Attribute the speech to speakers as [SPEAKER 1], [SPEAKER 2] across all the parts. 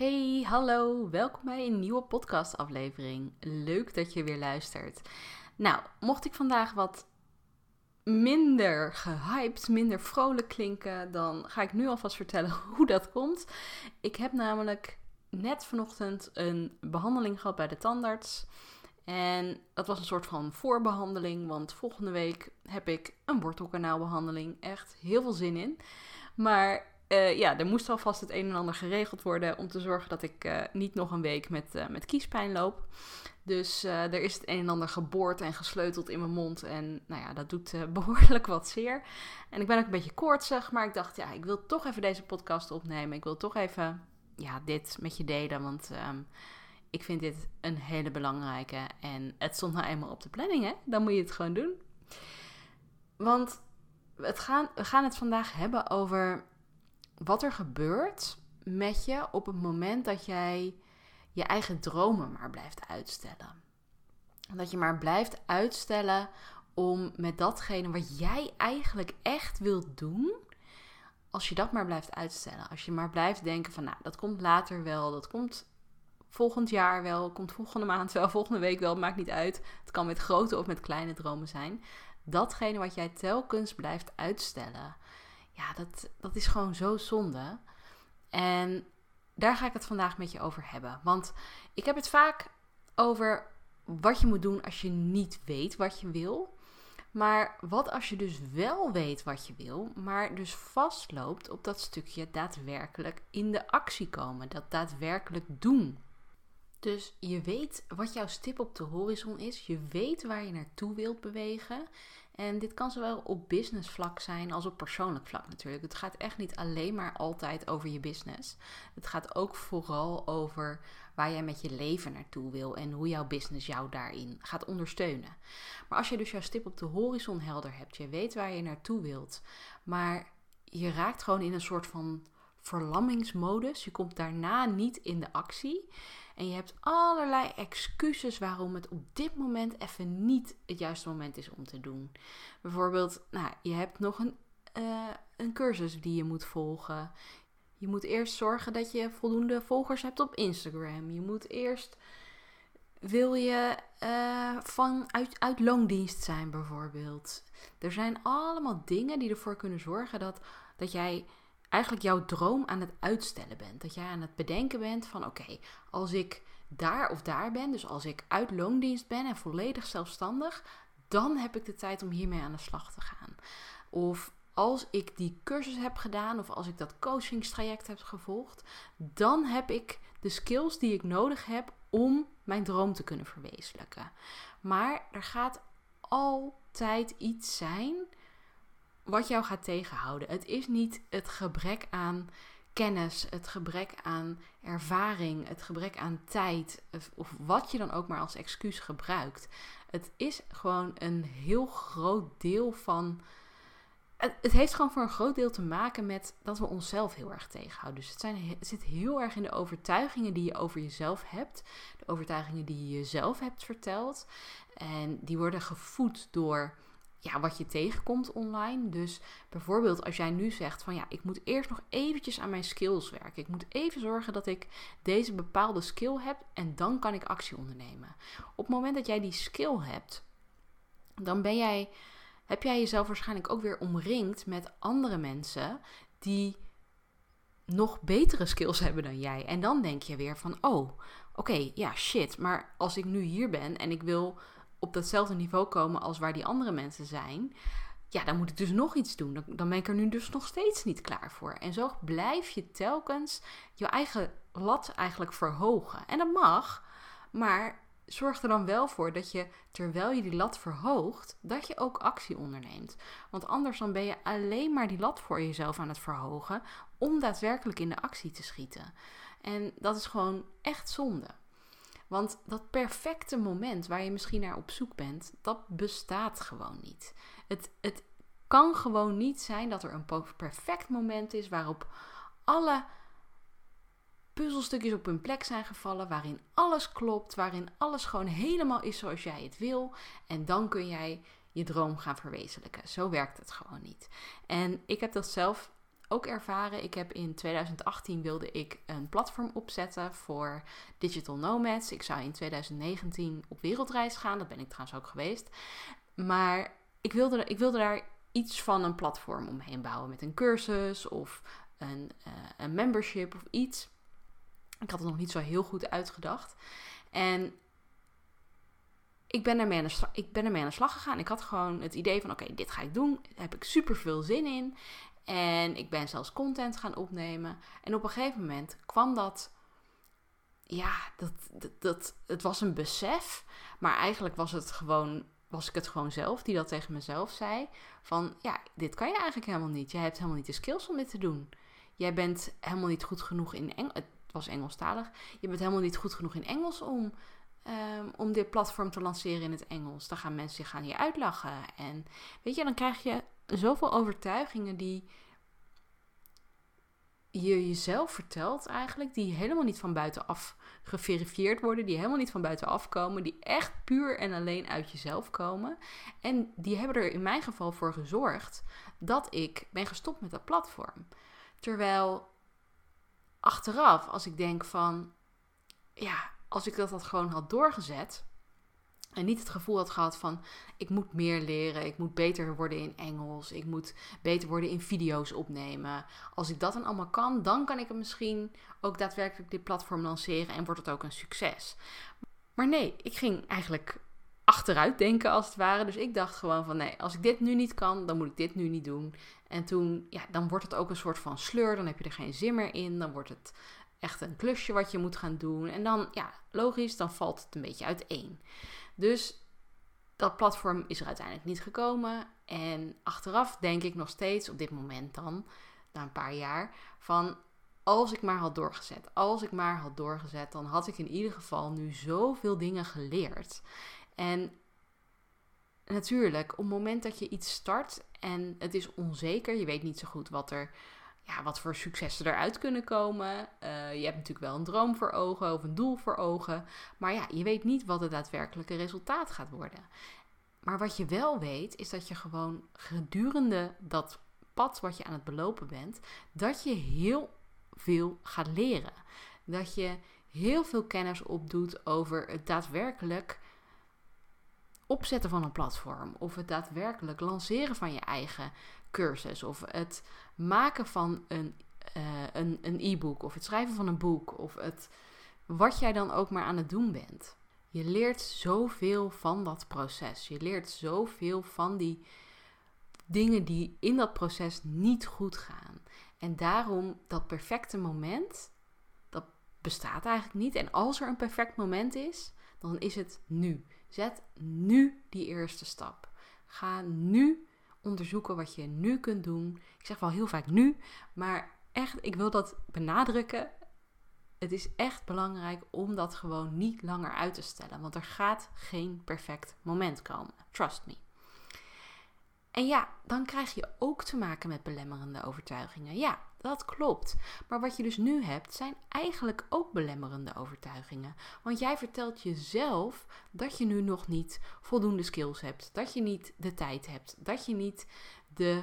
[SPEAKER 1] Hey, hallo, welkom bij een nieuwe podcastaflevering. Leuk dat je weer luistert. Nou, mocht ik vandaag wat minder gehyped, minder vrolijk klinken, dan ga ik nu alvast vertellen hoe dat komt. Ik heb namelijk net vanochtend een behandeling gehad bij de tandarts. En dat was een soort van voorbehandeling, want volgende week heb ik een wortelkanaalbehandeling. Echt heel veel zin in. Maar uh, ja, er moest alvast het een en ander geregeld worden om te zorgen dat ik uh, niet nog een week met, uh, met kiespijn loop. Dus er is het een en ander geboord en gesleuteld in mijn mond. En nou ja, dat doet behoorlijk wat zeer. En ik ben ook een beetje koortsig, maar ik dacht, ja, ik wil toch even deze podcast opnemen. Ik wil toch even ja, dit met je delen, want um, ik vind dit een hele belangrijke. En het stond nou eenmaal op de planning, hè? Dan moet je het gewoon doen. Want het gaan, we gaan het vandaag hebben over wat er gebeurt met je op het moment dat jij je eigen dromen maar blijft uitstellen. Dat je maar blijft uitstellen om met datgene wat jij eigenlijk echt wilt doen, als je dat maar blijft uitstellen. Als je maar blijft denken van, nou, dat komt later wel, dat komt volgend jaar wel, komt volgende maand wel, volgende week wel, maakt niet uit. Het kan met grote of met kleine dromen zijn. Datgene wat jij telkens blijft uitstellen, ja, dat, dat is gewoon zo zonde. En daar ga ik het vandaag met je over hebben. Want ik heb het vaak over wat je moet doen als je niet weet wat je wil. Maar wat als je dus wel weet wat je wil, maar dus vastloopt op dat stukje daadwerkelijk in de actie komen, dat daadwerkelijk doen. Dus je weet wat jouw stip op de horizon is, je weet waar je naartoe wilt bewegen en dit kan zowel op business vlak zijn als op persoonlijk vlak natuurlijk. Het gaat echt niet alleen maar altijd over je business. Het gaat ook vooral over waar jij met je leven naartoe wil en hoe jouw business jou daarin gaat ondersteunen. Maar als je dus jouw stip op de horizon helder hebt, je weet waar je naartoe wilt, maar je raakt gewoon in een soort van verlammingsmodus. Je komt daarna niet in de actie. En je hebt allerlei excuses waarom het op dit moment even niet het juiste moment is om te doen. Bijvoorbeeld, nou, je hebt nog een, uh, een cursus die je moet volgen. Je moet eerst zorgen dat je voldoende volgers hebt op Instagram. Je moet eerst. Wil je uh, van uit, uit loondienst zijn, bijvoorbeeld? Er zijn allemaal dingen die ervoor kunnen zorgen dat, dat jij eigenlijk jouw droom aan het uitstellen bent. Dat jij aan het bedenken bent van oké, als ik daar of daar ben, dus als ik uit loondienst ben en volledig zelfstandig, dan heb ik de tijd om hiermee aan de slag te gaan. Of als ik die cursus heb gedaan of als ik dat coachingstraject heb gevolgd, dan heb ik de skills die ik nodig heb om mijn droom te kunnen verwezenlijken. Maar er gaat altijd iets zijn wat jou gaat tegenhouden. Het is niet het gebrek aan kennis, het gebrek aan ervaring, het gebrek aan tijd, of wat je dan ook maar als excuus gebruikt. Het is gewoon een heel groot deel van. Het, heeft gewoon voor een groot deel te maken met dat we onszelf heel erg tegenhouden. Dus het, zijn, het zit heel erg in de overtuigingen die je over jezelf hebt, de overtuigingen die je jezelf hebt verteld. En die worden gevoed door ja, wat je tegenkomt online. Dus bijvoorbeeld als jij nu zegt van ja, ik moet eerst nog eventjes aan mijn skills werken. Ik moet even zorgen dat ik deze bepaalde skill heb en dan kan ik actie ondernemen. Op het moment dat jij die skill hebt, dan ben jij, heb jij jezelf waarschijnlijk ook weer omringd met andere mensen die nog betere skills hebben dan jij. En dan denk je weer van oh, oké, ja shit, maar als ik nu hier ben en ik wil op datzelfde niveau komen als waar die andere mensen zijn, ja, dan moet ik dus nog iets doen. Dan, ben ik er nu dus nog steeds niet klaar voor. En zo blijf je telkens je eigen lat eigenlijk verhogen. En dat mag, maar zorg er dan wel voor dat je, terwijl je die lat verhoogt, dat je ook actie onderneemt. Want anders dan ben je alleen maar die lat voor jezelf aan het verhogen om daadwerkelijk in de actie te schieten. En dat is gewoon echt zonde. Want dat perfecte moment waar je misschien naar op zoek bent, dat bestaat gewoon niet. Het, het kan gewoon niet zijn dat er een perfect moment is waarop alle puzzelstukjes op hun plek zijn gevallen, waarin alles klopt, waarin alles gewoon helemaal is zoals jij het wil. En dan kun jij je droom gaan verwezenlijken. Zo werkt het gewoon niet. En ik heb dat zelf ook ervaren. Ik heb in 2018 wilde ik een platform opzetten voor digital nomads. Ik zou in 2019 op wereldreis gaan. Dat ben ik trouwens ook geweest. Maar ik wilde, ik wilde daar iets van een platform omheen bouwen met een cursus of een, uh, een membership of iets. Ik had het nog niet zo heel goed uitgedacht. En ik ben, ermee aan de ik ben ermee aan de slag gegaan. Ik had gewoon het idee van: oké, dit ga ik doen. Daar heb ik super veel zin in. En ik ben zelfs content gaan opnemen. En op een gegeven moment kwam dat. Ja, dat, dat, het was een besef. Maar eigenlijk was het gewoon. Was ik het gewoon zelf die dat tegen mezelf zei. Van ja, dit kan je eigenlijk helemaal niet. Jij hebt helemaal niet de skills om dit te doen. Jij bent helemaal niet goed genoeg in Engels. Het was Engelstalig. Je bent helemaal niet goed genoeg in Engels om Ehm, om dit platform te lanceren in het Engels. Dan gaan mensen zich gaan hier uitlachen. En weet je, dan krijg je zoveel overtuigingen die je jezelf vertelt eigenlijk, die helemaal niet van buitenaf geverifieerd worden, die helemaal niet van buitenaf komen, die echt puur en alleen uit jezelf komen. En die hebben er in mijn geval voor gezorgd dat ik ben gestopt met dat platform. Terwijl achteraf, als ik denk van, ja, als ik dat, dat gewoon had doorgezet. En niet het gevoel had gehad van ik moet meer leren, ik moet beter worden in Engels, ik moet beter worden in video's opnemen. Als ik dat dan allemaal kan, dan kan ik misschien ook daadwerkelijk dit platform lanceren en wordt het ook een succes. Maar nee, ik ging eigenlijk achteruit denken als het ware. Dus ik dacht gewoon van nee, als ik dit nu niet kan, dan moet ik dit nu niet doen. En toen, ja, dan wordt het ook een soort van sleur, dan heb je er geen zin meer in, dan wordt het echt een klusje wat je moet gaan doen. En dan, ja, logisch, dan valt het een beetje uiteen. Dus dat platform is er uiteindelijk niet gekomen. En achteraf denk ik nog steeds, op dit moment dan, na een paar jaar, van als ik maar had doorgezet. Als ik maar had doorgezet, dan had ik in ieder geval nu zoveel dingen geleerd. En natuurlijk, op het moment dat je iets start en het is onzeker, je weet niet zo goed wat er ja, wat voor successen eruit kunnen komen. Uh, je hebt natuurlijk wel een droom voor ogen of een doel voor ogen. Maar ja, je weet niet wat het daadwerkelijke resultaat gaat worden. Maar wat je wel weet, is dat je gewoon gedurende dat pad wat je aan het belopen bent, dat je heel veel gaat leren. Dat je heel veel kennis opdoet over het daadwerkelijk opzetten van een platform. Of het daadwerkelijk lanceren van je eigen cursus. Of het maken van een, uh, een, een e-book. Of het schrijven van een boek. Of het, wat jij dan ook maar aan het doen bent. Je leert zoveel van dat proces. Je leert zoveel van die dingen die in dat proces niet goed gaan. En daarom dat perfecte moment, dat bestaat eigenlijk niet. En als er een perfect moment is, dan is het nu. Zet nu die eerste stap. Ga nu onderzoeken wat je nu kunt doen. Ik zeg wel heel vaak nu, maar echt, ik wil dat benadrukken. Het is echt belangrijk om dat gewoon niet langer uit te stellen, want er gaat geen perfect moment komen. Trust me. En ja, dan krijg je ook te maken met belemmerende overtuigingen. Ja, dat klopt. Maar wat je dus nu hebt, zijn eigenlijk ook belemmerende overtuigingen. Want jij vertelt jezelf dat je nu nog niet voldoende skills hebt, dat je niet de tijd hebt, dat je niet de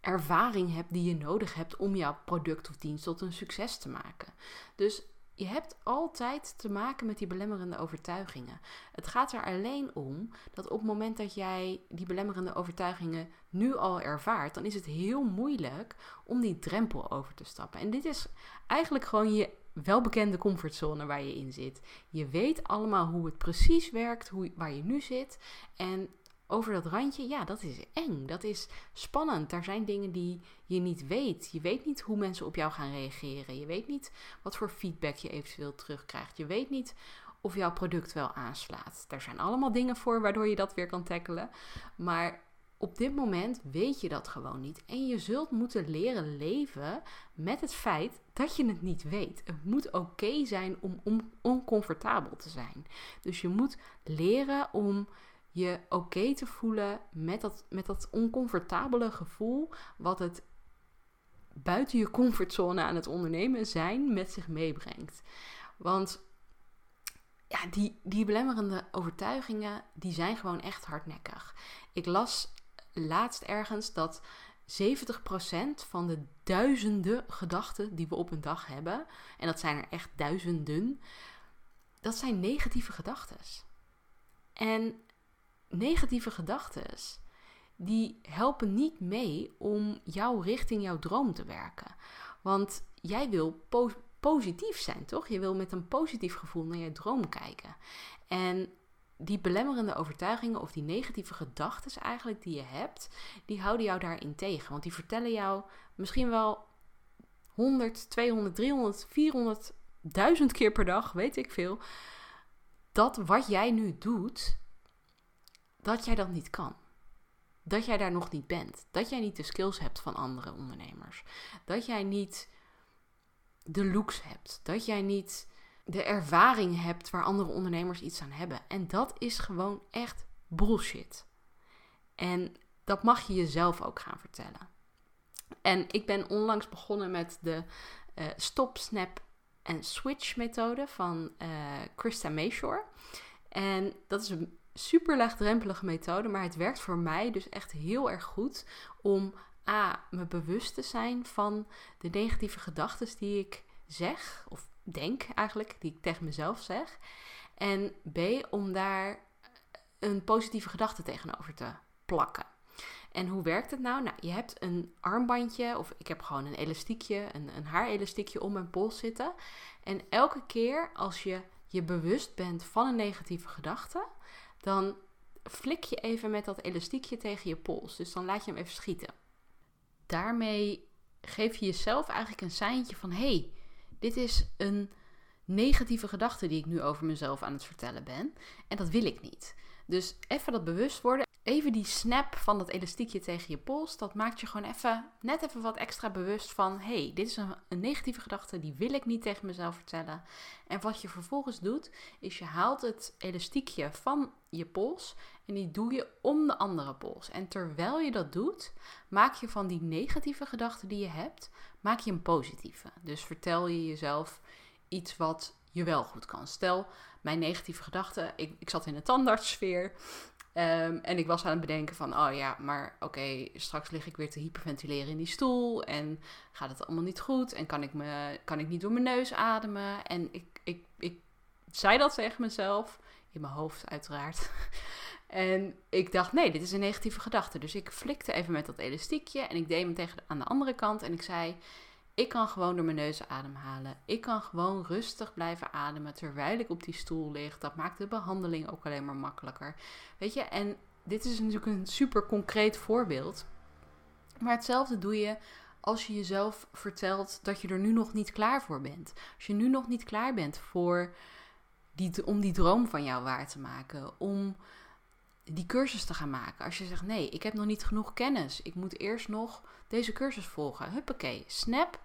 [SPEAKER 1] ervaring hebt die je nodig hebt om jouw product of dienst tot een succes te maken. Dus je hebt altijd te maken met die belemmerende overtuigingen. Het gaat er alleen om dat op het moment dat jij die belemmerende overtuigingen nu al ervaart, dan is het heel moeilijk om die drempel over te stappen. En dit is eigenlijk gewoon je welbekende comfortzone waar je in zit. Je weet allemaal hoe het precies werkt, hoe, waar je nu zit. En over dat randje, ja, dat is eng. Dat is spannend. Daar zijn dingen die je niet weet. Je weet niet hoe mensen op jou gaan reageren. Je weet niet wat voor feedback je eventueel terugkrijgt. Je weet niet of jouw product wel aanslaat. Er zijn allemaal dingen voor waardoor je dat weer kan tackelen. Maar op dit moment weet je dat gewoon niet. En je zult moeten leren leven met het feit dat je het niet weet. Het moet oké zijn om oncomfortabel te zijn. Dus je moet leren om je oké te voelen met dat, met dat oncomfortabele gevoel wat het buiten je comfortzone aan het ondernemen zijn met zich meebrengt. Want ja, die, die belemmerende overtuigingen, die zijn gewoon echt hardnekkig. Ik las laatst ergens dat 70% van de duizenden gedachten die we op een dag hebben, en dat zijn er echt duizenden, dat zijn negatieve gedachten. En negatieve gedachten, die helpen niet mee om jou richting jouw droom te werken. Want jij wil positief zijn, toch? Je wil met een positief gevoel naar je droom kijken. En die belemmerende overtuigingen of die negatieve gedachten eigenlijk die je hebt, die houden jou daarin tegen. Want die vertellen jou misschien wel 100, 200, 300, 400, 1000 keer per dag, weet ik veel, dat wat jij nu doet, dat jij dat niet kan. Dat jij daar nog niet bent. Dat jij niet de skills hebt van andere ondernemers. Dat jij niet de looks hebt. Dat jij niet de ervaring hebt waar andere ondernemers iets aan hebben. En dat is gewoon echt bullshit. En dat mag je jezelf ook gaan vertellen. En ik ben onlangs begonnen met de uh, Stop, Snap en Switch methode van uh, Christa Mayshore. En dat is een super laagdrempelige methode, maar het werkt voor mij dus echt heel erg goed om A, me bewust te zijn van de negatieve gedachten die ik zeg, of denk eigenlijk, die ik tegen mezelf zeg. En B, om daar een positieve gedachte tegenover te plakken. En hoe werkt het nou? Nou, je hebt een armbandje, of ik heb gewoon een elastiekje, een, een haarelastiekje om mijn pols zitten. En elke keer als je je bewust bent van een negatieve gedachte, dan flik je even met dat elastiekje tegen je pols. Dus dan laat je hem even schieten. Daarmee geef je jezelf eigenlijk een seintje van: hé, hey, dit is een negatieve gedachte die ik nu over mezelf aan het vertellen ben. En dat wil ik niet. Dus even dat bewust worden. Even die snap van dat elastiekje tegen je pols. Dat maakt je gewoon even, net even wat extra bewust van: hey, dit is een, negatieve gedachte. Die wil ik niet tegen mezelf vertellen. En wat je vervolgens doet, is je haalt het elastiekje van je pols. En die doe je om de andere pols. En terwijl je dat doet, maak je van die negatieve gedachten die je hebt, maak je een positieve. Dus vertel je jezelf iets wat je wel goed kan. Stel, mijn negatieve gedachten, ik, ik zat in de tandartssfeer. Um, en ik was aan het bedenken van, oh ja, maar oké, straks lig ik weer te hyperventileren in die stoel. En gaat het allemaal niet goed? En kan ik, me, kan ik niet door mijn neus ademen? En ik, ik, ik zei dat tegen mezelf, in mijn hoofd uiteraard. En ik dacht, nee, dit is een negatieve gedachte. Dus ik flikte even met dat elastiekje en ik deed hem tegen aan de andere kant. En ik zei, ik kan gewoon door mijn neus ademhalen. Ik kan gewoon rustig blijven ademen terwijl ik op die stoel lig. Dat maakt de behandeling ook alleen maar makkelijker. Weet je, en dit is natuurlijk een super concreet voorbeeld. Maar hetzelfde doe je als je jezelf vertelt dat je er nu nog niet klaar voor bent. Als je nu nog niet klaar bent voor die, om die droom van jou waar te maken. Om die cursus te gaan maken. Als je zegt, nee, ik heb nog niet genoeg kennis. Ik moet eerst nog deze cursus volgen. Huppakee, snap.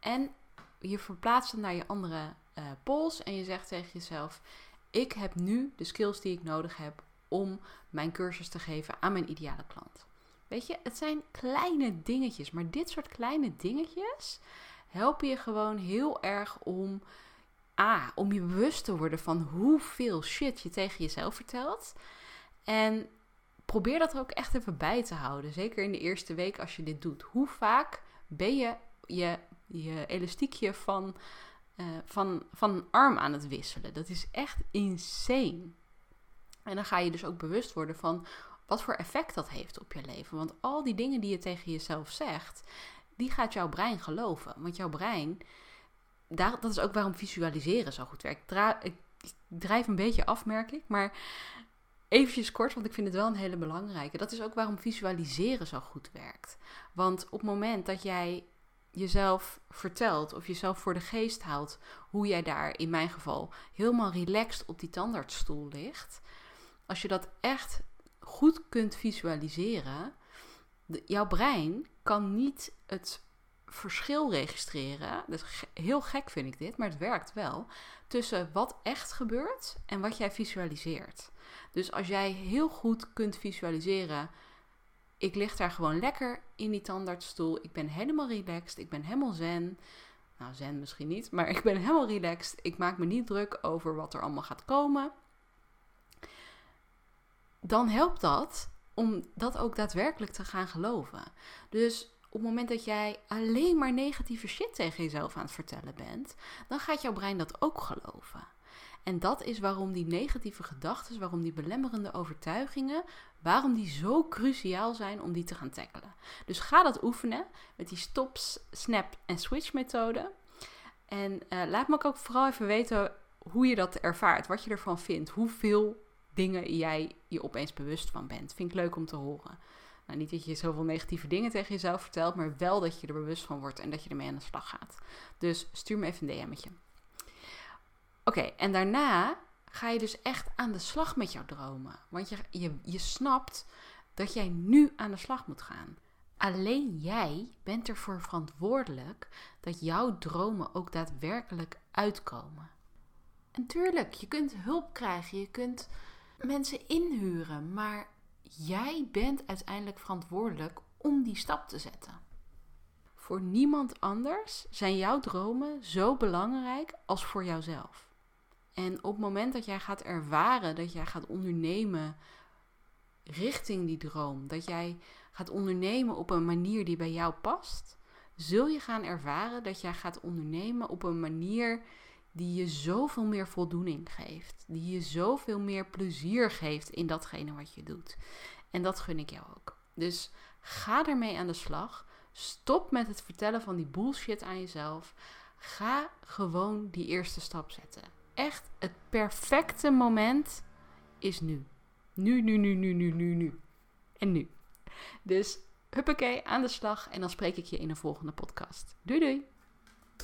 [SPEAKER 1] En je verplaatst hem naar je andere uh, pols. En je zegt tegen jezelf, ik heb nu de skills die ik nodig heb om mijn cursus te geven aan mijn ideale klant. Weet je, het zijn kleine dingetjes. Maar dit soort kleine dingetjes helpen je gewoon heel erg om... A, om je bewust te worden van hoeveel shit je tegen jezelf vertelt. En probeer dat er ook echt even bij te houden. Zeker in de eerste week als je dit doet. Hoe vaak ben je je, je elastiekje van, uh, van, van arm aan het wisselen? Dat is echt insane. En dan ga je dus ook bewust worden van wat voor effect dat heeft op je leven. Want al die dingen die je tegen jezelf zegt, die gaat jouw brein geloven. Want jouw brein, daar, dat is ook waarom visualiseren zo goed werkt. ik drijf een beetje af, merk ik. Maar Eventjes kort, want ik vind het wel een hele belangrijke. Dat is ook waarom visualiseren zo goed werkt. Want op het moment dat jij jezelf vertelt of jezelf voor de geest haalt hoe jij daar in mijn geval helemaal relaxed op die tandartsstoel ligt. Als je dat echt goed kunt visualiseren, jouw brein kan niet het verschil registreren. Dat is heel gek vind ik dit, maar het werkt wel. Tussen wat echt gebeurt en wat jij visualiseert. Dus als jij heel goed kunt visualiseren, ik lig daar gewoon lekker in die tandartsstoel. Ik ben helemaal relaxed. Ik ben helemaal zen. Nou, zen misschien niet, maar ik ben helemaal relaxed. Ik maak me niet druk over wat er allemaal gaat komen. Dan helpt dat om dat ook daadwerkelijk te gaan geloven. Dus op het moment dat jij alleen maar negatieve shit tegen jezelf aan het vertellen bent, dan gaat jouw brein dat ook geloven. En dat is waarom die negatieve gedachten, waarom die belemmerende overtuigingen, waarom die zo cruciaal zijn om die te gaan tackelen. Dus ga dat oefenen met die stop, snap en switch methode. En uh, laat me ook vooral even weten hoe je dat ervaart, wat je ervan vindt, hoeveel dingen jij je opeens bewust van bent. Vind ik leuk om te horen. Nou, niet dat je zoveel negatieve dingen tegen jezelf vertelt, maar wel dat je er bewust van wordt en dat je ermee aan de slag gaat. Dus stuur me even een DM'tje. Oké, en daarna ga je dus echt aan de slag met jouw dromen. Want je, je, je snapt dat jij nu aan de slag moet gaan. Alleen jij bent ervoor verantwoordelijk dat jouw dromen ook daadwerkelijk uitkomen. En tuurlijk, je kunt hulp krijgen, je kunt mensen inhuren, maar jij bent uiteindelijk verantwoordelijk om die stap te zetten. Voor niemand anders zijn jouw dromen zo belangrijk als voor jouzelf. En op het moment dat jij gaat ervaren, dat jij gaat ondernemen richting die droom, dat jij gaat ondernemen op een manier die bij jou past, zul je gaan ervaren dat jij gaat ondernemen op een manier die je zoveel meer voldoening geeft, die je zoveel meer plezier geeft in datgene wat je doet. En dat gun ik jou ook. Dus ga ermee aan de slag. Stop met het vertellen van die bullshit aan jezelf. Ga gewoon die eerste stap zetten. Echt, het perfecte moment is nu. Nu, nu, nu, nu, nu, nu, nu. En nu. Dus huppakee, aan de slag. En dan spreek ik je in een volgende podcast. Doei doei!